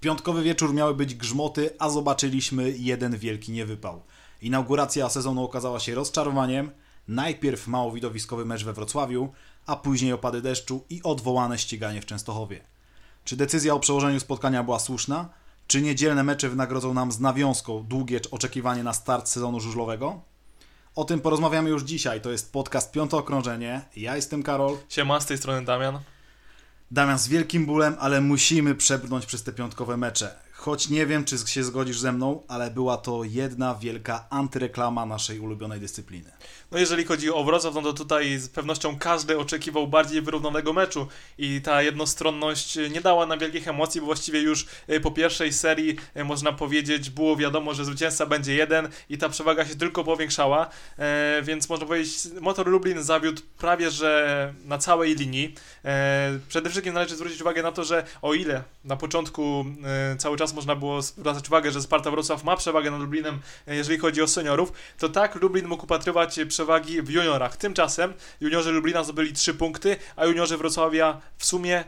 piątkowy wieczór miały być grzmoty, a zobaczyliśmy jeden wielki niewypał. Inauguracja sezonu okazała się rozczarowaniem. Najpierw mało widowiskowy mecz we Wrocławiu, a później opady deszczu i odwołane ściganie w Częstochowie. Czy decyzja o przełożeniu spotkania była słuszna? Czy niedzielne mecze wynagrodzą nam z nawiązką długie oczekiwanie na start sezonu żużlowego? O tym porozmawiamy już dzisiaj. To jest podcast Piąte Okrążenie. Ja jestem Karol. Siema, z tej strony Damian. Damian, z wielkim bólem, ale musimy przebrnąć przez te piątkowe mecze. Choć nie wiem, czy się zgodzisz ze mną, ale była to jedna wielka antyreklama naszej ulubionej dyscypliny. No jeżeli chodzi o Wrocław, no to tutaj z pewnością każdy oczekiwał bardziej wyrównanego meczu i ta jednostronność nie dała nam wielkich emocji, bo właściwie już e, po pierwszej serii e, można powiedzieć było wiadomo, że zwycięzca będzie jeden i ta przewaga się tylko powiększała, e, więc można powiedzieć Motor Lublin zawiódł prawie, że na całej linii. Przede wszystkim należy zwrócić uwagę na to, że o ile na początku cały czas można było zwracać uwagę, że Sparta Wrocław ma przewagę nad Lublinem, jeżeli chodzi o seniorów, to tak Lublin mógł upatrywać przewagi w juniorach. Tymczasem juniorzy Lublina zdobyli 3 punkty, a juniorzy Wrocławia w sumie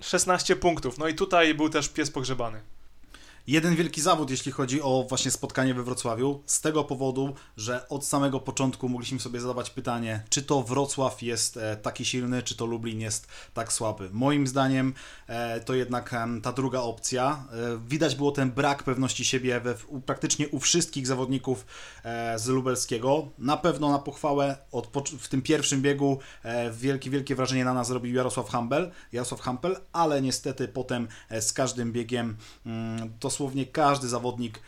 16 punktów. No i tutaj był też pies pogrzebany jeden wielki zawód, jeśli chodzi o właśnie spotkanie we Wrocławiu, z tego powodu, że od samego początku mogliśmy sobie zadawać pytanie, czy to Wrocław jest e, taki silny, czy to Lublin jest tak słaby. Moim zdaniem e, to jednak ta druga opcja. E, widać było ten brak pewności siebie we, praktycznie u wszystkich zawodników z lubelskiego. Na pewno na pochwałę w tym pierwszym biegu wielkie, wielkie wrażenie na nas zrobił Jarosław Hampel, Jarosław Hampel, ale niestety potem z każdym biegiem mm, to dosłownie każdy zawodnik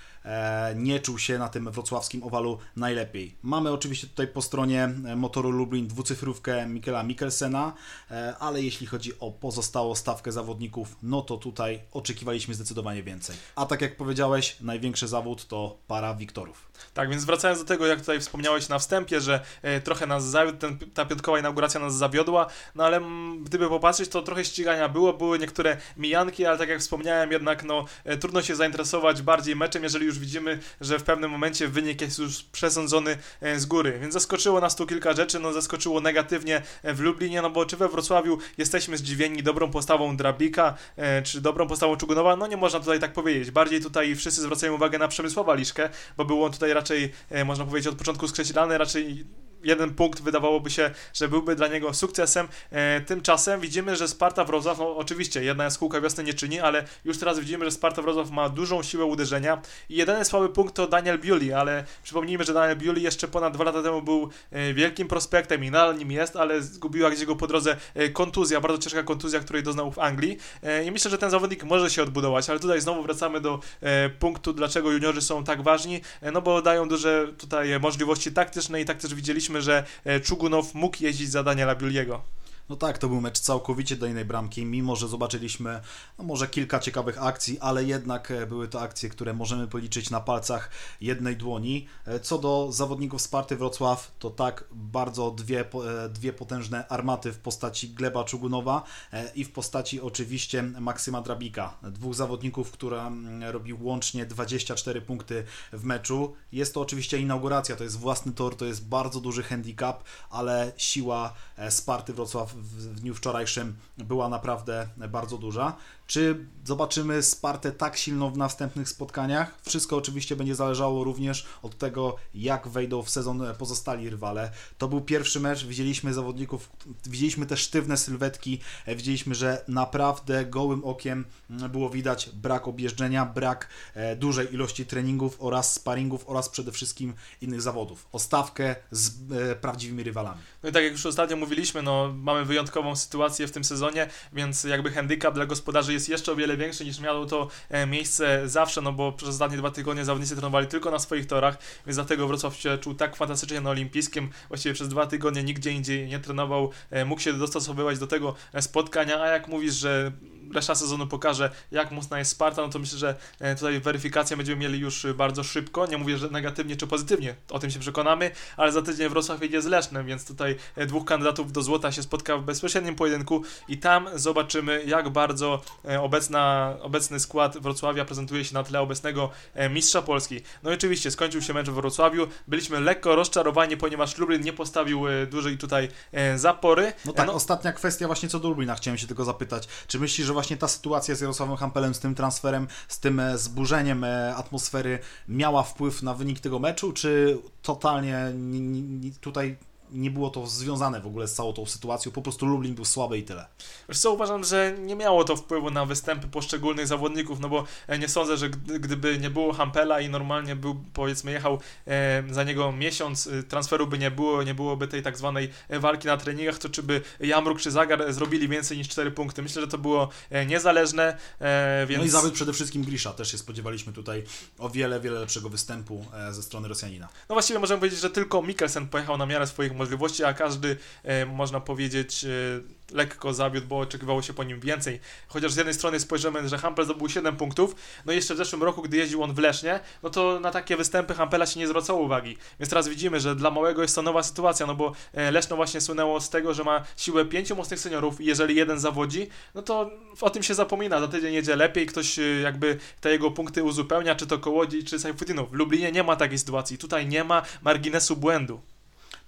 nie czuł się na tym wrocławskim owalu najlepiej. Mamy oczywiście tutaj po stronie e, motoru Lublin dwucyfrówkę Mikela Mikkelsena, e, ale jeśli chodzi o pozostałą stawkę zawodników, no to tutaj oczekiwaliśmy zdecydowanie więcej. A tak jak powiedziałeś, największy zawód to para Wiktorów. Tak, więc wracając do tego, jak tutaj wspomniałeś na wstępie, że trochę nas zawiódł, ten, ta piątkowa inauguracja nas zawiodła, no ale gdyby popatrzeć, to trochę ścigania było, były niektóre mijanki, ale tak jak wspomniałem, jednak no, trudno się zainteresować bardziej meczem, jeżeli już widzimy, że w pewnym momencie wynik jest już przesądzony e, z góry. Więc zaskoczyło nas tu kilka rzeczy, no zaskoczyło negatywnie e, w Lublinie, no bo czy we Wrocławiu jesteśmy zdziwieni dobrą postawą Drabika, e, czy dobrą postawą Czugunowa, no nie można tutaj tak powiedzieć. Bardziej tutaj wszyscy zwracają uwagę na Przemysława Liszkę, bo był on tutaj raczej, można powiedzieć, od początku skreślany, raczej jeden punkt wydawałoby się, że byłby dla niego sukcesem. E, tymczasem widzimy, że Sparta Wrocław, no oczywiście jedna jaskółka wiosny nie czyni, ale już teraz widzimy, że Sparta Wrocław ma dużą siłę uderzenia i jedyny słaby punkt to Daniel Biuli, ale przypomnijmy, że Daniel Biuli jeszcze ponad dwa lata temu był e, wielkim prospektem i nadal nim jest, ale zgubiła gdzieś go po drodze e, kontuzja, bardzo ciężka kontuzja, której doznał w Anglii i myślę, że ten zawodnik może się odbudować, ale tutaj znowu wracamy do punktu, dlaczego juniorzy są tak ważni, no bo dają duże tutaj możliwości taktyczne i tak też widzieliśmy widzieliśmy, że e, Czugunow mógł jeździć za Daniela Biuliego. No tak, to był mecz całkowicie do innej bramki, mimo że zobaczyliśmy no może kilka ciekawych akcji, ale jednak e, były to akcje, które możemy policzyć na palcach jednej dłoni. E, co do zawodników Sparty Wrocław, to tak bardzo dwie, e, dwie potężne armaty w postaci Gleba Czugunowa i w postaci oczywiście Maksyma Drabika. Dwóch zawodników, która mm, robi łącznie 24 punkty w meczu. Jest to oczywiście inauguracja, to jest własny tor, to jest bardzo duży handicap, ale siła Sparty Wrocław w dniu wczorajszym była naprawdę bardzo duża. Czy zobaczymy Spartę tak silną w następnych spotkaniach? Wszystko oczywiście będzie zależało również od tego, jak wejdą w sezon pozostali rywale. To był pierwszy mecz, widzieliśmy zawodników, widzieliśmy te sztywne sylwetki, widzieliśmy, że naprawdę gołym okiem było widać brak objeżdżenia, brak e, dużej ilości treningów oraz sparingów oraz przede wszystkim innych zawodów. O stawkę z e, prawdziwymi rywalami. No i tak jak już ostatnio mówiliśmy, no mamy wyjątkową sytuację w tym sezonie, więc jakby handicap dla gospodarzy jest jest jeszcze o wiele większy niż miało to e, miejsce zawsze, no bo przez ostatnie dwa tygodnie zawodnicy trenowali tylko na swoich torach, więc dlatego Wrocław się czuł tak fantastycznie na olimpijskim, właściwie przez dwa tygodnie nigdzie indziej nie trenował, e, mógł się dostosowywać do tego e, spotkania, a jak mówisz, że reszta sezonu pokaże, jak mocna jest Sparta, no to myślę, że e, tutaj weryfikację będziemy mieli już bardzo szybko. Nie mówię, że negatywnie czy pozytywnie, o tym się przekonamy, ale za tydzień Wrocław jedzie z Lesznem, więc tutaj e, dwóch kandydatów do złota się spotka w bezpośrednim pojedynku i tam zobaczymy, jak bardzo e, obecna, obecny skład Wrocławia prezentuje się na tle obecnego mistrza Polski. No i oczywiście skończył się mecz w Wrocławiu, byliśmy lekko rozczarowani, ponieważ Lublin nie postawił dłużej tutaj zapory. No tak, no, ostatnia kwestia właśnie co do Lublina, chciałem się tylko zapytać, czy myślisz, że właśnie ta sytuacja z Jarosławem Hampelem, z tym transferem, z tym e, zburzeniem e, atmosfery miała wpływ na wynik tego meczu, czy totalnie tutaj nie było to związane w ogóle z całą tą sytuacją, po prostu Lublin był słaby i tyle. Wiesz co, uważam, że nie miało to wpływu na występy poszczególnych zawodników, no bo e, nie sądzę, że gdyby nie było Hampela i normalnie był, powiedzmy, jechał e, za niego miesiąc, e, transferu by nie było, nie byłoby tej tak zwanej walki na treningach, to czy by Jamruk czy Zagar zrobili więcej niż 4 punkty. Myślę, że to było niezależne, więc... No i zawód przede wszystkim Grisza, też się spodziewaliśmy tutaj o wiele, wiele lepszego występu ze strony Rosjanina. No właściwie możemy powiedzieć, że tylko Mikkelsen pojechał na miarę swoich możliwości, a każdy, e, można powiedzieć, e, lekko zawiódł, bo oczekiwało się po nim więcej. Chociaż z jednej strony spojrzymy, że Hampel zdobył 7 punktów, no jeszcze w zeszłym roku, gdy jeździł on w Lesznie, no to na takie występy Hampela się nie zwracało uwagi. Więc teraz widzimy, że dla małego jest to nowa sytuacja, no bo e, Leszno właśnie słynęło z tego, że ma siłę pięciu mocnych seniorów i jeżeli jeden zawodzi, no to o tym się zapomina. Za tydzień jedzie lepiej, ktoś jakby te jego punkty uzupełnia, czy to Kołodzi, czy Sajfutinow. W Lublinie nie ma takiej sytuacji. Tutaj nie ma marginesu błędu.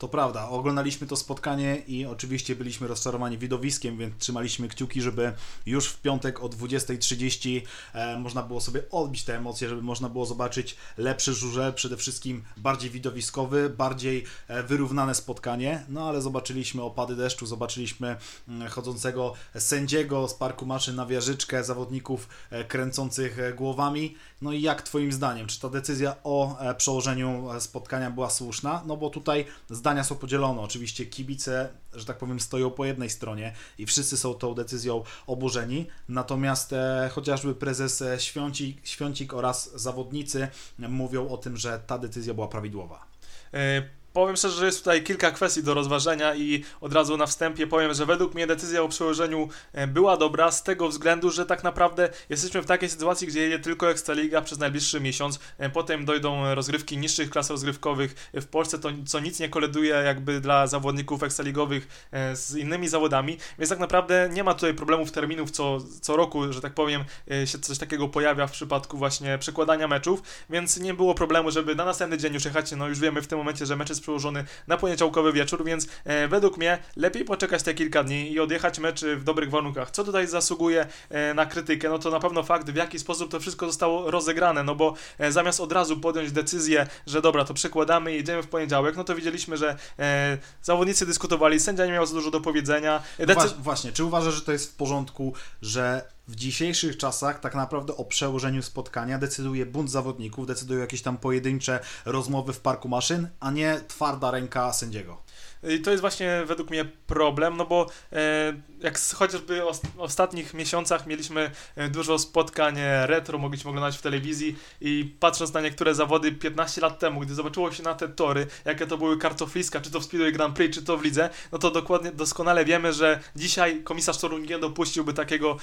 To prawda, oglądaliśmy to spotkanie i oczywiście byliśmy rozczarowani widowiskiem, więc trzymaliśmy kciuki, żeby już w piątek o 20.30 e, można było sobie odbić te emocje, żeby można było zobaczyć lepszy żurzel, przede wszystkim bardziej widowiskowy, bardziej e, wyrównane spotkanie, no ale zobaczyliśmy opady deszczu, zobaczyliśmy mm, chodzącego sędziego z parku maszyn na wieżyczkę, zawodników e, kręcących głowami. No i jak Twoim zdaniem, czy ta decyzja o przełożeniu spotkania była słuszna? No bo tutaj zdania są podzielone. Oczywiście kibice, że tak powiem, stoją po jednej stronie i wszyscy są tą decyzją oburzeni. Natomiast e, chociażby prezes e, Świącik, Świącik oraz zawodnicy mówią o tym, że ta decyzja była prawidłowa. E, Powiem szczerze, że jest tutaj kilka kwestii do rozważenia i od razu na wstępie powiem, że według mnie decyzja o przełożeniu e, była dobra z tego względu, że tak naprawdę jesteśmy w takiej sytuacji, gdzie jedzie tylko Ekstraliga przez najbliższy miesiąc, e, potem dojdą rozgrywki niższych klas rozgrywkowych w Polsce, to co nic nie koleduje jakby dla zawodników ekstraligowych e, z innymi zawodami, więc tak naprawdę nie ma tutaj problemów terminów co, co roku, że tak powiem, się coś takiego pojawia w przypadku właśnie przekładania meczów, więc nie było problemu, żeby na następny dzień już jechać, no już wiemy w tym momencie, że mecze przełożony na poniedziałkowy wieczór, więc e, według mnie lepiej poczekać te kilka dni i odjechać mecz w dobrych warunkach. Co tutaj zasługuje e, na krytykę? No to na pewno fakt, w jaki sposób to wszystko zostało rozegrane, no bo e, zamiast od razu podjąć decyzję, że dobra, to przekładamy i jedziemy w poniedziałek, no to widzieliśmy, że e, zawodnicy dyskutowali, sędzia nie miał za dużo do powiedzenia. No Decy... Właśnie, czy uważasz, że to jest w porządku, że w dzisiejszych czasach tak naprawdę o przełożeniu spotkania decyduje bunt zawodników, decydują jakieś tam pojedyncze rozmowy w parku maszyn, a nie twarda ręka sędziego. I to jest właśnie według mnie problem, no bo e, jak chociażby w ostatnich miesiącach mieliśmy e, dużo spotkań e, retro, mogliśmy oglądać w telewizji i patrząc na niektóre zawody 15 lat temu, gdy zobaczyło się na te tory, jakie to były kartofliska, czy to w Speedway Grand Prix, czy to w lidze, no to dokładnie, doskonale wiemy, że dzisiaj komisarz toru nie dopuściłby takiego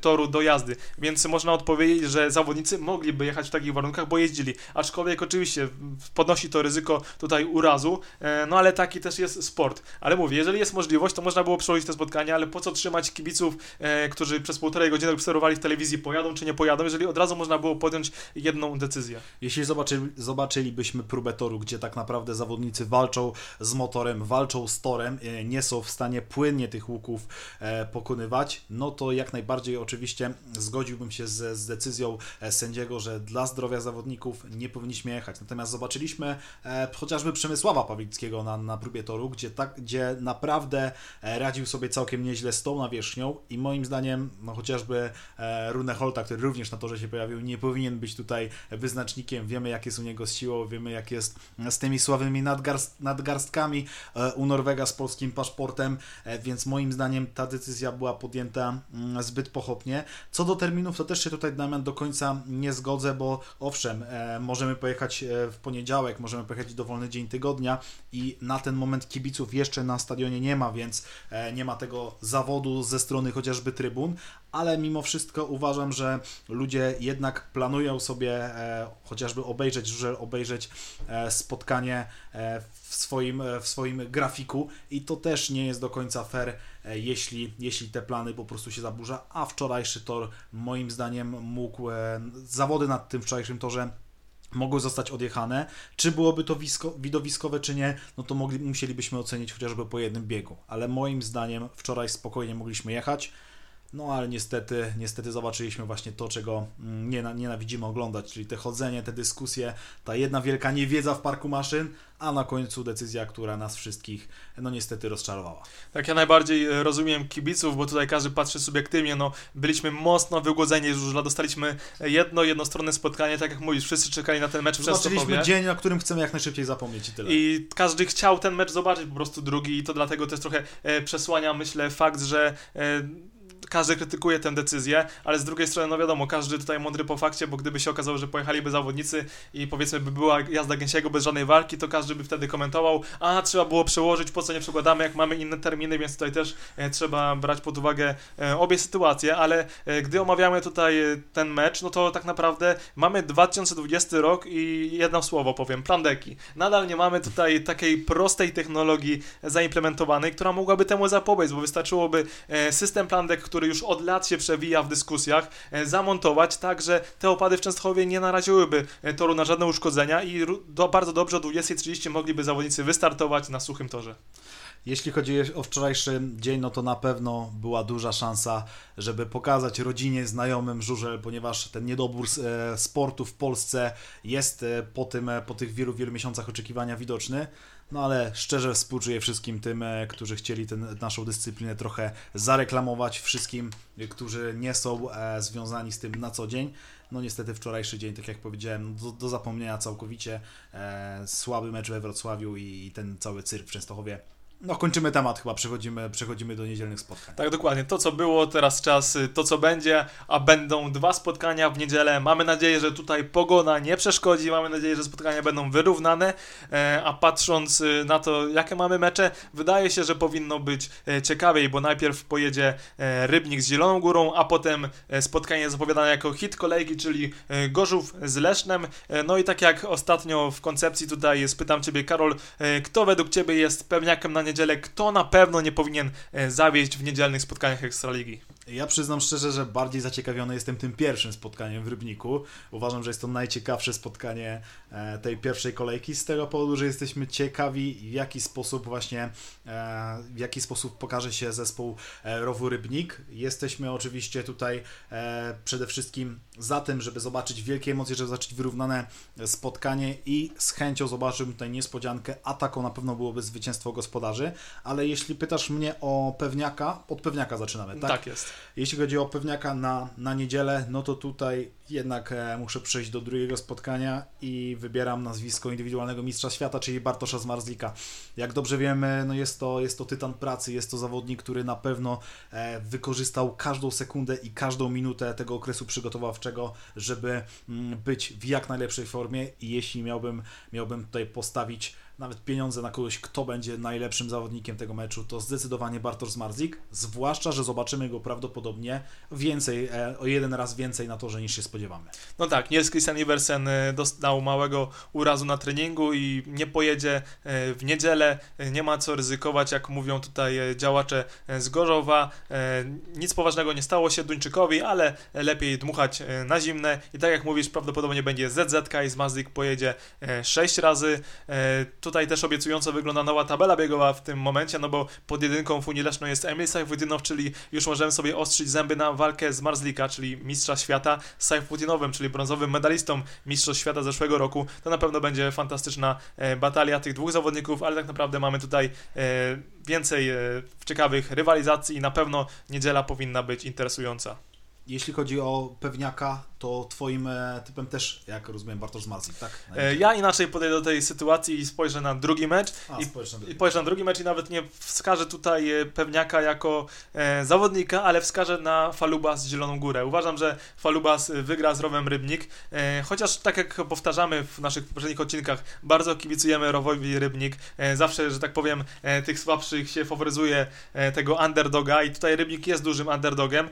toru do jazdy, więc można odpowiedzieć, że zawodnicy mogliby jechać w takich warunkach, bo jeździli, aczkolwiek oczywiście podnosi to ryzyko tutaj urazu, no ale taki też jest sport. Ale mówię, jeżeli jest możliwość, to można było przełożyć te spotkania, ale po co trzymać kibiców, e, którzy przez półtorej godziny obserwowali w telewizji, pojadą czy nie pojadą, jeżeli od razu można było podjąć jedną decyzję. Jeśli zobaczyli, zobaczylibyśmy próbę toru, gdzie tak naprawdę zawodnicy walczą z motorem, walczą z torem, e, nie są w stanie płynnie tych łuków e, pokonywać, no to jak najbardziej oczywiście zgodziłbym się z, z decyzją e, sędziego, że dla zdrowia zawodników nie powinniśmy jechać. Natomiast zobaczyliśmy e, chociażby Przemysława Pawlickiego na, na próbie toru, gdzie, tak, gdzie naprawdę e, radził sobie całkiem nieźle z tą nawierzchnią i moim zdaniem, no chociażby e, Rune Holta, który również na torze się pojawił, nie powinien być tutaj wyznacznikiem. Wiemy, jak jest u niego z siłą, wiemy, jak jest z tymi sławymi nadgarst, nadgarstkami e, u Norwega z polskim paszportem, więc moim zdaniem ta decyzja była podjęta mm, zbyt pochopnie. Co do terminów, to też się tutaj, Damian, do końca nie zgodzę, bo owszem, możemy pojechać w poniedziałek, możemy pojechać dowolny dzień tygodnia i na ten moment kibiców jeszcze na stadionie nie ma, więc e, nie ma tego zawodu ze strony chociażby trybun, ale mimo wszystko uważam, że ludzie jednak planują sobie e, chociażby obejrzeć, że obejrzeć e, spotkanie w swoim, w swoim grafiku i to też nie jest do końca fair, jeśli, jeśli te plany po prostu się zaburza, a wczorajszy tor moim zdaniem mógł, zawody nad tym wczorajszym torze mogły zostać odjechane. Czy byłoby to wisko, widowiskowe, czy nie, no to mogli, musielibyśmy ocenić chociażby po jednym biegu. Ale moim zdaniem wczoraj spokojnie mogliśmy jechać. No ale niestety, niestety zobaczyliśmy właśnie to, czego mm, nie, nienawidzimy oglądać, czyli te chodzenie, te dyskusje, ta jedna wielka niewiedza w parku maszyn, a na końcu decyzja, która nas wszystkich, no niestety rozczarowała. Tak, ja najbardziej e, rozumiem kibiców, bo tutaj każdy patrzy subiektywnie, no byliśmy mocno wygłodzeni już, dostaliśmy jedno, jednostronne spotkanie, tak jak mówisz, wszyscy czekali na ten mecz w Zobaczyliśmy dzień, na którym chcemy jak najszybciej zapomnieć i tyle. I każdy chciał ten mecz zobaczyć po prostu drugi i to dlatego też trochę e, przesłania, myślę, fakt, że e, każdy krytykuje tę decyzję, ale z drugiej strony, no wiadomo, każdy tutaj mądry po fakcie, bo gdyby się okazało, że pojechaliby zawodnicy i powiedzmy by była jazda Gęsiego bez żadnej walki, to każdy by wtedy komentował, a trzeba było przełożyć, po co nie przekładamy, jak mamy inne terminy, więc tutaj też e, trzeba brać pod uwagę e, obie sytuacje, ale e, gdy omawiamy tutaj ten mecz, no to tak naprawdę mamy 2020 rok i jedno słowo powiem, plandeki. Nadal nie mamy tutaj takiej prostej technologii zaimplementowanej, która mogłaby temu zapobiec, bo wystarczyłoby system plandek, który już od lat się przewija w dyskusjach, e, zamontować tak, że te opady w Częstochowie nie naraziłyby e, toru na żadne uszkodzenia i do, bardzo dobrze o 20.30 mogliby zawodnicy wystartować na suchym torze. Jeśli chodzi o wczorajszy dzień, no to na pewno była duża szansa, żeby pokazać rodzinie, znajomym żużel, ponieważ ten niedobór e, sportu w Polsce jest po, tym, po tych wielu, wielu miesiącach oczekiwania widoczny. No ale szczerze współczuję wszystkim tym, e, którzy chcieli ten, naszą dyscyplinę trochę zareklamować, wszystkim, e, którzy nie są e, związani z tym na co dzień. No niestety wczorajszy dzień, tak jak powiedziałem, do, do zapomnienia całkowicie. E, słaby mecz we Wrocławiu i, i ten cały cyrk w Częstochowie no, kończymy temat, chyba przechodzimy, przechodzimy do niedzielnych spotkań. Tak, dokładnie. To, co było, teraz czas, to, co będzie, a będą dwa spotkania w niedzielę. Mamy nadzieję, że tutaj pogoda nie przeszkodzi, mamy nadzieję, że spotkania będą wyrównane, e, a patrząc y, na to, jakie mamy mecze, wydaje się, że powinno być e, ciekawiej, bo najpierw pojedzie e, Rybnik z Zieloną Górą, a potem spotkanie zapowiadane jako hit kolejki, czyli Gorzów z Lesznem. No i tak jak ostatnio w koncepcji tutaj spytam Ciebie, Karol, kto według Ciebie jest pewniakiem na niedzielę, kto na pewno nie powinien e, zawieść w niedzielnych spotkaniach Ekstraligi. Ja przyznam szczerze, że bardziej zaciekawiony jestem tym pierwszym spotkaniem w Rybniku. Uważam, że jest to najciekawsze spotkanie e, tej pierwszej kolejki z tego powodu, że jesteśmy ciekawi w jaki sposób właśnie e, w jaki sposób pokaże się zespół e, Rowu Rybnik. Jesteśmy oczywiście tutaj przede wszystkim za tym, żeby zobaczyć wielkie emocje, żeby zobaczyć wyrównane spotkanie i z chęcią zobaczymy tutaj niespodziankę, a taką na pewno byłoby zwycięstwo gospodarzy, ale jeśli pytasz mnie o pewniaka, od pewniaka zaczynamy, tak? Tak jest. Jeśli chodzi o pewniaka na, na niedzielę, no to tutaj jednak e, muszę przejść do drugiego spotkania i wybieram nazwisko indywidualnego mistrza świata, czyli Bartosza Zmarzlika. Jak dobrze wiemy, no jest, to, jest to tytan pracy, jest to zawodnik, który na pewno e, wykorzystał każdą sekundę i każdą minutę tego okresu przygotowawczego, żeby mm, być w jak najlepszej formie i jeśli miałbym, miałbym tutaj postawić nawet pieniądze na kogoś, kto będzie najlepszym zawodnikiem tego meczu, to zdecydowanie Bartosz Zmarzik, zwłaszcza, że zobaczymy go prawdopodobnie więcej, e, o jeden raz więcej na torze niż się spodziewamy. No tak, Niels Christian Iversen e, dostał małego urazu na treningu i nie pojedzie e, w niedzielę, nie ma co ryzykować, jak mówią tutaj działacze z Gorzowa. Nic poważnego nie stało się Duńczykowi, ale lepiej dmuchać na zimne i tak jak mówisz, prawdopodobnie będzie ZZK i Zmarzik pojedzie 6 razy Tutaj też obiecująco wygląda nowa tabela biegowa w tym momencie, no bo pod jedynką w Unii Leszno jest Emil Sajfudynow, czyli już możemy sobie ostrzyć zęby na walkę z Marzlika, czyli mistrza świata, z Sajfudinowem, czyli brązowym medalistą mistrzostw świata zeszłego roku. To na pewno będzie fantastyczna e, batalia tych dwóch zawodników, ale tak naprawdę mamy tutaj e, więcej e, ciekawych rywalizacji i na pewno niedziela powinna być interesująca. Jeśli chodzi o pewniaka, to twoim e, typem też, jak rozumiem, Bartosz Zmarzik, tak? E, ja inaczej podejdę do tej sytuacji i spojrzę na drugi mecz. A, i, na drugi. I spojrzę na drugi mecz i nawet nie wskażę tutaj e, pewniaka jako e, zawodnika, ale wskażę na Falubas z Zieloną Górę. Uważam, że Falubas wygra z Rowem Rybnik, e, chociaż tak jak powtarzamy w naszych poprzednich odcinkach, bardzo kibicujemy Rowowi Rybnik. E, zawsze, że tak powiem, tych słabszych się faworyzuje tego underdoga i tutaj Rybnik jest dużym underdogiem,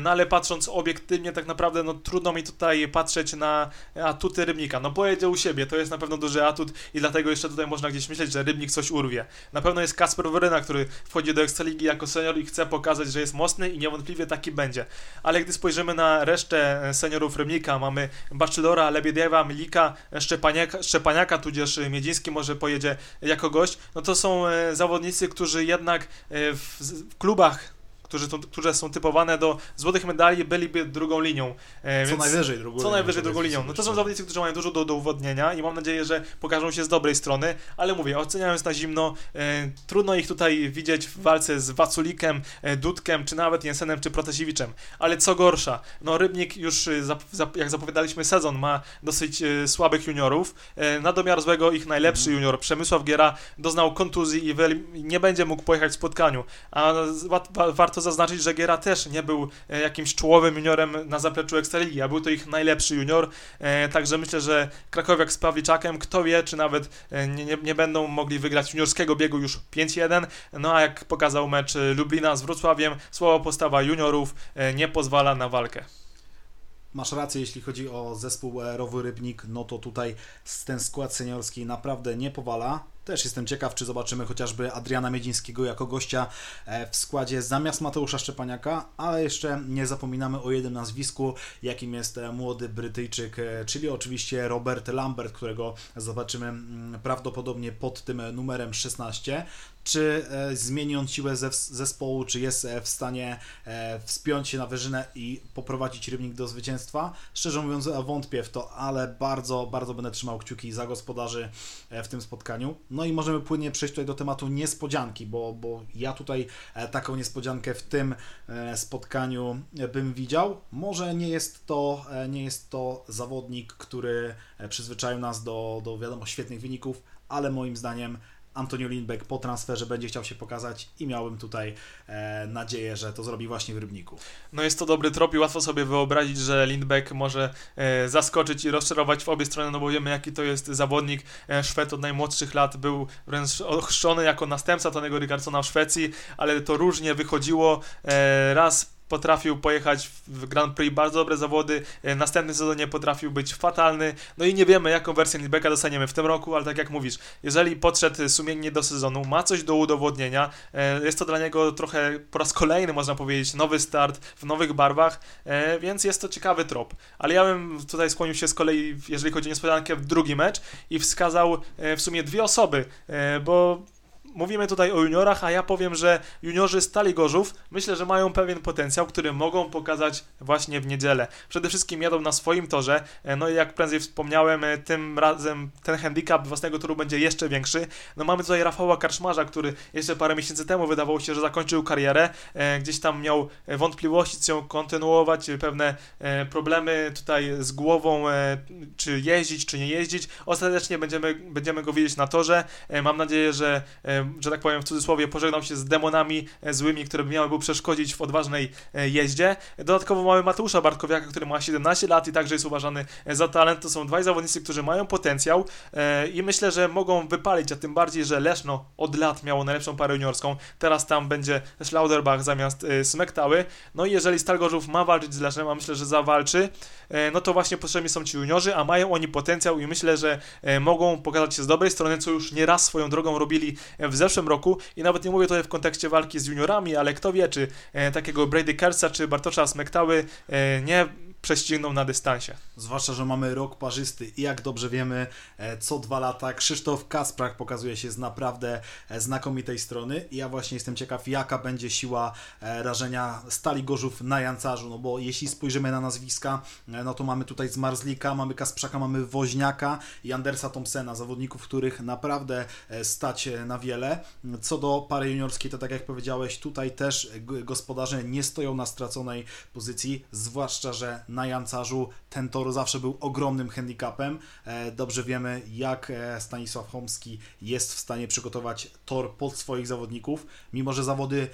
no ale patrząc obiektywnie tak naprawdę no trudno mi tutaj patrzeć na atuty Rybnika. No pojedzie u siebie, to jest na pewno duży atut i dlatego jeszcze tutaj można gdzieś myśleć, że Rybnik coś urwie. Na pewno jest Kasper Weryna, który wchodzi do Ekstraligi jako senior i chce pokazać, że jest mocny i niewątpliwie taki będzie. Ale gdy spojrzymy na resztę seniorów Rybnika, mamy Bachelora, Lebiediewa, Milika, Szczepaniaka, Szczepaniaka, tudzież Miedziński może pojedzie jako gość, no to są e, zawodnicy, którzy jednak e, w klubach którzy, które są typowane do złotych medali, byliby drugą linią. E, co więc, najwyżej drugą Co linią, najwyżej drugą linią. No to są zawodnicy, którzy mają dużo do, do udowodnienia i mam nadzieję, że pokażą się z dobrej strony, ale mówię, oceniając na zimno, e, trudno ich tutaj widzieć w walce z Waculikiem, e, Dudkiem, czy nawet Jensenem, czy Protasiewiczem. Ale co gorsza, no Rybnik już, e, zap, zap, jak zapowiadaliśmy sezon, ma dosyć e, słabych juniorów. E, na domiar złego ich najlepszy mm. junior, Przemysław Giera, doznał kontuzji i nie będzie mógł pojechać w spotkaniu. A wa warto zaznaczyć, że Giera też nie był e, jakimś czołowym juniorem na zapleczu Ekstraligi, a był to ich najlepszy junior. E, także myślę, że Krakowiak z Pawliczakiem, kto wie, czy nawet e, nie, nie, nie będą mogli wygrać juniorskiego biegu już 5-1. No a jak pokazał mecz Lublina z Wrocławiem, słaba postawa juniorów nie pozwala na walkę. Masz rację, jeśli chodzi o zespół Rowy Rybnik, no to tutaj ten skład seniorski naprawdę nie powala. Też jestem ciekaw, czy zobaczymy chociażby Adriana Miedzińskiego jako gościa e, w składzie zamiast Mateusza Szczepaniaka, ale jeszcze nie zapominamy o jednym nazwisku, jakim jest e, młody Brytyjczyk, e, czyli oczywiście Robert Lambert, którego zobaczymy mm, prawdopodobnie pod tym numerem 16 czy e, zmieni on siłę zespołu, czy jest e, w stanie e, wspiąć się na wyżynę i poprowadzić Rybnik do zwycięstwa. Szczerze mówiąc wątpię w to, ale bardzo, bardzo będę trzymał kciuki za gospodarzy w tym spotkaniu. No i możemy płynnie przejść tutaj do tematu niespodzianki, bo, bo ja tutaj taką niespodziankę w tym spotkaniu bym widział. Może nie jest to, nie jest to zawodnik, który przyzwyczaił nas do, do wiadomo, świetnych wyników, ale moim zdaniem Antonio Lindbeck po transferze będzie chciał się pokazać i miałbym tutaj e, nadzieję, że to zrobi właśnie w Rybniku. No jest to dobry trop i łatwo sobie wyobrazić, że Lindbeck może e, zaskoczyć i rozczarować w obie strony, no bo wiemy jaki to jest zawodnik. E, Szwed od najmłodszych lat był wręcz ochrzczony jako następca Tonego Rygardsona w Szwecji, ale to różnie wychodziło. E, raz potrafił pojechać w Grand Prix. Bardzo dobre zawody, e, następny sezonie potrafił być fatalny, no i nie wiemy jaką wersję Lindbecka dostaniemy w tym roku, ale tak jak mówisz, jeżeli podszedł sumiennie do sezonu, ma coś do udowodnienia, e, jest to dla niego trochę po raz kolejny można powiedzieć nowy start w nowych barwach, e, więc jest to ciekawy trop, ale ja bym tutaj skłonił się z kolei, jeżeli chodzi o niespodziankę, w drugi mecz i wskazał w sumie dwie osoby, bo mówimy tutaj o juniorach, a ja powiem, że juniorzy Stali Gorzów myślę, że mają pewien potencjał, który mogą pokazać właśnie w niedzielę. Przede wszystkim jadą na swoim torze, e, no i jak prędzej wspomniałem, e, tym razem ten handicap własnego toru będzie jeszcze większy. No mamy tutaj Rafała Karczmarza, który jeszcze parę miesięcy temu wydawało się, że zakończył karierę, e, gdzieś tam miał wątpliwości, czy ją kontynuować, pewne problemy tutaj z głową, czy jeździć, czy nie jeździć. Ostatecznie będziemy, będziemy go widzieć na torze. Mam nadzieję, że że tak powiem w cudzysłowie, pożegnał się z demonami e, złymi, które miały mu przeszkodzić w odważnej e, jeździe. Dodatkowo mamy Mateusza Bartkowiaka, który ma 17 lat i także jest uważany e, za talent. To są dwaj zawodnicy, którzy mają potencjał i myślę, że mogą wypalić, a tym bardziej, że Leszno od lat miało najlepszą parę juniorską. Teraz tam będzie Schlauderbach zamiast Smektały. No i jeżeli Stalgorzów ma walczyć z Lesznem, a myślę, że zawalczy, no to właśnie potrzebni są ci juniorzy, a mają oni potencjał i myślę, że mogą pokazać się z dobrej strony, co już nieraz swoją drogą robili w w zeszłym roku i nawet nie mówię tutaj w kontekście walki z juniorami, ale kto wie, czy e, takiego Brady Kersa, czy Bartosza Smektały e, nie prześcigną na dystansie. Zwłaszcza, że mamy rok parzysty i jak dobrze wiemy, e, co dwa lata Krzysztof Kasprach pokazuje się z naprawdę e, znakomitej strony i ja właśnie jestem ciekaw, jaka będzie siła e, rażenia Stali Gorzów na Jancarzu, no bo jeśli spojrzymy na nazwiska, no to mamy tutaj Zmarzlika, mamy Kasprzaka, mamy Woźniaka i Andersa Thompsona, zawodników, których naprawdę stać na wiele. Co do pary juniorskiej, to tak jak powiedziałeś, tutaj też gospodarze nie stoją na straconej pozycji, zwłaszcza, że na Jancarzu. Ten tor zawsze był ogromnym handicapem. E, dobrze wiemy, jak e, Stanisław Chomski jest w stanie przygotować tor pod swoich zawodników, mimo że zawody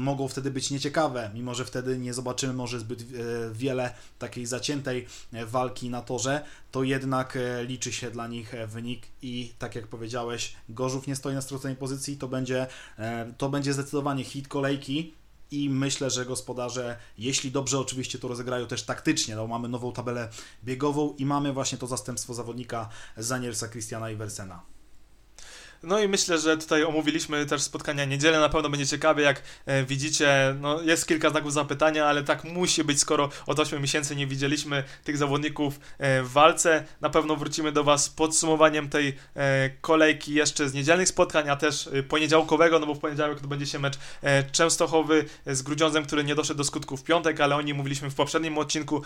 mogą wtedy być nieciekawe, mimo że wtedy nie zobaczymy może zbyt e, wiele takiej zaciętej walki na torze, to jednak liczy się dla nich wynik. I tak jak powiedziałeś, Gorzów nie stoi na straconej pozycji, to będzie, to będzie zdecydowanie hit kolejki i myślę, że gospodarze, jeśli dobrze oczywiście to rozegrają też taktycznie, no mamy nową tabelę biegową i mamy właśnie to zastępstwo zawodnika Zanielsa, Christiana Iversena. No i myślę, że tutaj omówiliśmy też spotkania niedzielę, na pewno będzie ciekawie, jak e, widzicie, no jest kilka znaków zapytania, ale tak musi być, skoro od 8 miesięcy nie widzieliśmy tych zawodników e, w walce. Na pewno wrócimy do Was z podsumowaniem tej e, kolejki jeszcze z niedzielnych spotkań, a też poniedziałkowego, no bo w poniedziałek to będzie się mecz Częstochowy z Grudziądzem, który nie doszedł do skutku w piątek, ale o nim mówiliśmy w poprzednim odcinku,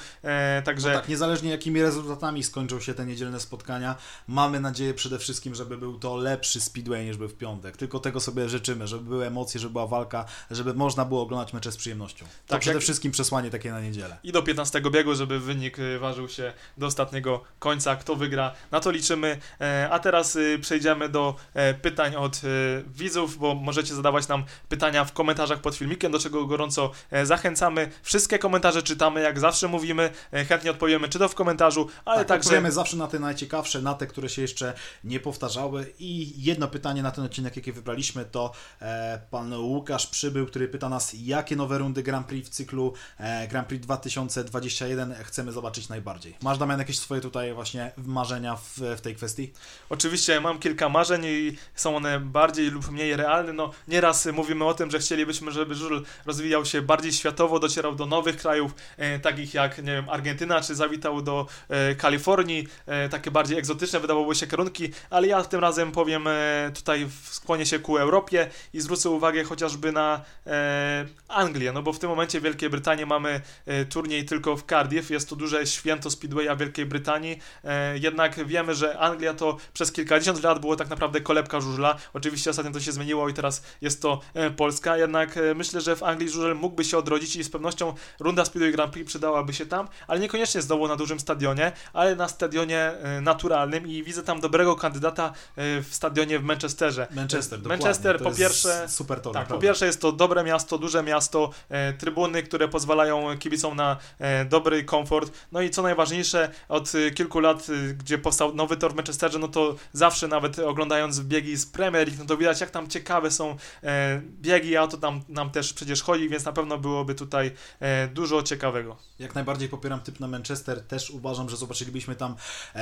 także... No tak, niezależnie jakimi rezultatami skończą się te niedzielne spotkania, mamy nadzieję przede wszystkim, żeby był to lepszy speedway niż był w piątek. Tylko tego sobie życzymy, żeby były emocje, żeby była walka, żeby można było oglądać mecze z przyjemnością. To Tak, przede jak- wszystkim przesłanie takie na niedzielę. i do 15 biegu, żeby wynik y, ważył się do ostatniego końca, kto wygra, na to liczymy. E, A teraz y, przejdziemy do e, pytań od y, widzów, bo możecie zadawać nam pytania w komentarzach pod filmikiem, do czego gorąco e, zachęcamy. Wszystkie komentarze czytamy, jak zawsze mówimy, e, chętnie odpowiemy, czy to w komentarzu, ale tak, także... odpowiemy zawsze na te najciekawsze, na te, które się jeszcze nie powtarzały. I jedno pytanie na ten odcinek, jakie wybraliśmy, to e, pan Łukasz Przybył, który pyta nas, jakie nowe rundy Grand Prix w cyklu e, Grand Prix 2021 chcemy zobaczyć najbardziej. Masz, Damian, jakieś swoje tutaj właśnie marzenia w, w tej kwestii? Oczywiście mam kilka marzeń i są one bardziej lub mniej realne. No, nieraz mówimy o tym, że chcielibyśmy, żeby żużel rozwijał się bardziej światowo, docierał do nowych krajów, e, takich jak nie wiem, Argentyna, czy zawitał do e, Kalifornii, e, takie bardziej egzotyczne wydawałoby się kierunki, ale ja tym razem powiem e, tutaj skłonię się ku Europie i zwrócę uwagę chociażby na e, Anglię, no bo w tym momencie w Wielkiej Brytanii mamy e, turniej tylko w Cardiff, jest to duże święto Speedwaya Wielkiej Brytanii, e, jednak wiemy, że Anglia to przez kilkadziesiąt lat było tak naprawdę kolebka żużla, oczywiście ostatnio to się zmieniło i teraz jest to Polska, jednak myślę, że w Anglii żużel mógłby się odrodzić i z pewnością runda Speedway Grand Prix przydałaby się tam, ale niekoniecznie znowu na dużym stadionie, ale na stadionie naturalnym i widzę tam dobrego kandydata w stadionie w Manchesterze. Manchester. Manchester To po pierwsze Super tor, tak, po pierwsze jest to dobre miasto, duże miasto, e, trybuny, które pozwalają kibicom na e, dobry komfort. No i co najważniejsze, od e, kilku lat, e, gdzie powstał nowy tor w Manchesterze, no to zawsze nawet oglądając biegi z Premier League, no to widać jak tam ciekawe są e, biegi, a to tam nam też przecież chodzi, więc na pewno byłoby tutaj e, dużo ciekawego. Jak najbardziej popieram typ na Manchester. Też uważam, że zobaczylibyśmy tam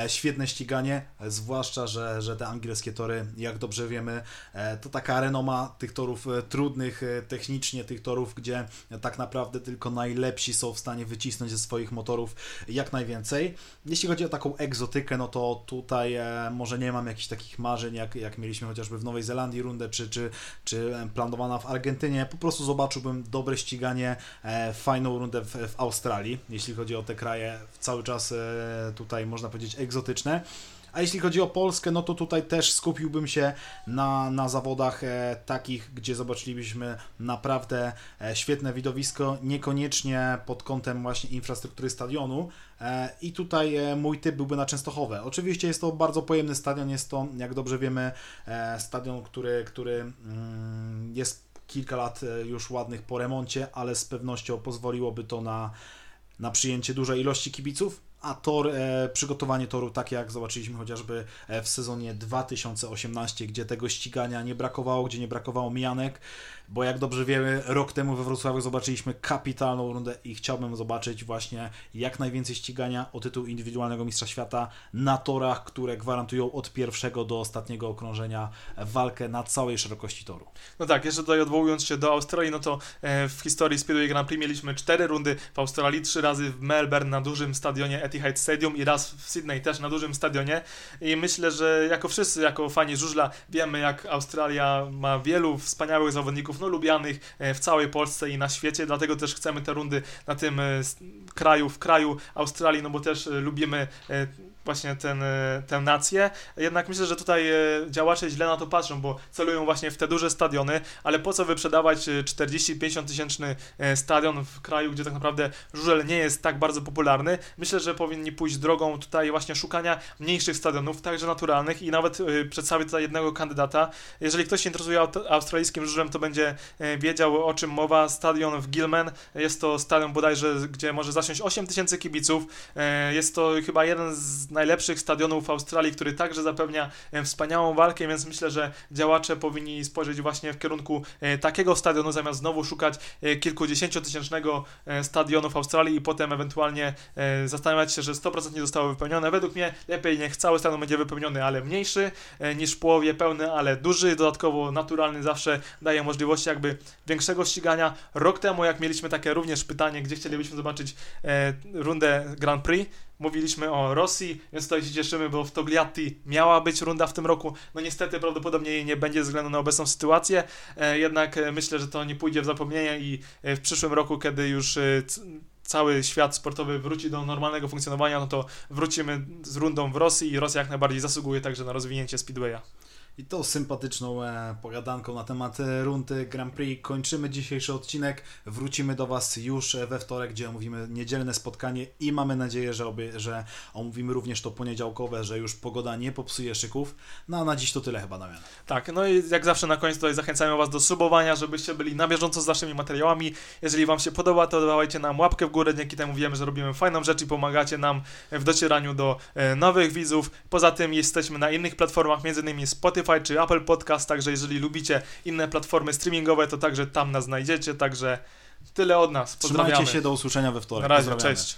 świetne ściganie, zwłaszcza, że, że te angielskie tory, jak dobrze wiemy, e, to taka renoma tych torów e, trudnych e, technicznie, tych torów, gdzie tak naprawdę tylko najlepsi są w stanie wycisnąć ze swoich motorów jak najwięcej. Jeśli chodzi o taką egzotykę, no to tutaj może nie mam jakichś takich marzeń, jak, jak mieliśmy chociażby w Nowej Zelandii rundę, czy, czy, czy planowana w Argentynie. Po prostu zobaczyłbym dobre ściganie, fajną rundę w, w Australii, jeśli chodzi o te kraje cały czas tutaj można powiedzieć egzotyczne. A jeśli chodzi o Polskę, no to tutaj też skupiłbym się na, na zawodach e, takich, gdzie zobaczylibyśmy naprawdę e, świetne widowisko, niekoniecznie pod kątem właśnie infrastruktury stadionu. E, I tutaj mój typ byłby na Częstochowę. Oczywiście jest to bardzo pojemny stadion, jest to, jak dobrze wiemy, stadion, który, który mm, jest kilka lat już ładnych po remoncie, ale z pewnością pozwoliłoby to na, na przyjęcie dużej ilości kibiców. A tor, e, przygotowanie toru, tak jak zobaczyliśmy chociażby e, w sezonie 2018, gdzie tego ścigania nie brakowało, gdzie nie brakowało mijanek, bo jak dobrze wiemy, rok temu we Wrocławiu zobaczyliśmy kapitalną rundę i chciałbym zobaczyć właśnie jak najwięcej ścigania o tytuł indywidualnego mistrza świata na torach, które gwarantują od pierwszego do ostatniego okrążenia walkę na całej szerokości toru. No tak, jeszcze tutaj odwołując się do Australii, no to e, w historii Speedway Grand Prix mieliśmy cztery rundy w Australii, trzy razy w Melbourne na dużym stadionie Etihad Stadium i raz w Sydney też na dużym stadionie i myślę, że jako wszyscy, jako fani żużla wiemy jak Australia ma wielu wspaniałych zawodników, no lubianych e, w całej Polsce i na świecie, dlatego też chcemy te rundy na tym e, kraju, w kraju Australii, no bo też e, lubimy właśnie ten, e, tę nację. Jednak myślę, że tutaj e, działacze źle na to patrzą, bo celują właśnie w te duże stadiony, ale po co wyprzedawać e, 40-50 tysięczny e, stadion w kraju, gdzie tak naprawdę żużel nie jest tak bardzo popularny? Myślę, że powinni pójść drogą tutaj właśnie szukania mniejszych stadionów, także naturalnych i nawet przedstawię tutaj jednego kandydata. Jeżeli ktoś się interesuje australijskim żużlem, to będzie wiedział o czym mowa, stadion w Gilman, jest to stadion bodajże, gdzie może zasiąść 8 tysięcy kibiców, jest to chyba jeden z najlepszych stadionów w Australii, który także zapewnia wspaniałą walkę, więc myślę, że działacze powinni spojrzeć właśnie w kierunku takiego stadionu, zamiast znowu szukać kilkudziesięciotysięcznego stadionu w Australii i potem ewentualnie zastanawiać się, że 100% nie zostało wypełnione. Według mnie lepiej niech cały stadion będzie wypełniony, ale mniejszy niż w połowie pełny, ale duży, dodatkowo naturalny zawsze daje możliwości jakby większego ścigania. Rok temu, jak mieliśmy takie również pytanie, gdzie chcielibyśmy zobaczyć e, rundę Grand Prix, mówiliśmy o Rosji, więc tutaj się cieszymy, bo w Togliatti miała być runda w tym roku. No niestety prawdopodobnie jej nie będzie ze względu na obecną sytuację, e, jednak e, myślę, że to nie pójdzie w zapomnienie i e, w przyszłym roku, kiedy już cały świat sportowy wróci do normalnego funkcjonowania, no to wrócimy z rundą w Rosji i Rosja jak najbardziej zasługuje także na rozwinięcie Speedwaya. I tą sympatyczną e, pogadanką na temat e, rundy Grand Prix kończymy dzisiejszy odcinek. Wrócimy do Was już e, we wtorek, gdzie omówimy niedzielne spotkanie i mamy nadzieję, że, obie, że omówimy również to poniedziałkowe, że już pogoda nie popsuje szyków. No a na dziś to tyle chyba, Damian. Tak, no i jak zawsze na koniec tutaj zachęcamy Was do subowania, żebyście byli na bieżąco z naszymi materiałami. Jeżeli Wam się podoba, to dawajcie nam łapkę w górę, dzięki temu wiemy, że robimy fajną rzecz i pomagacie nam w docieraniu do nowych widzów. Poza tym jesteśmy na innych platformach, m.in. Spotify, Spotify czy Apple Podcast, także jeżeli lubicie inne platformy streamingowe, to także tam nas znajdziecie, także tyle od nas. Pozdrawiamy. Trzymajcie się, do usłyszenia we wtorek. Na razie, cześć.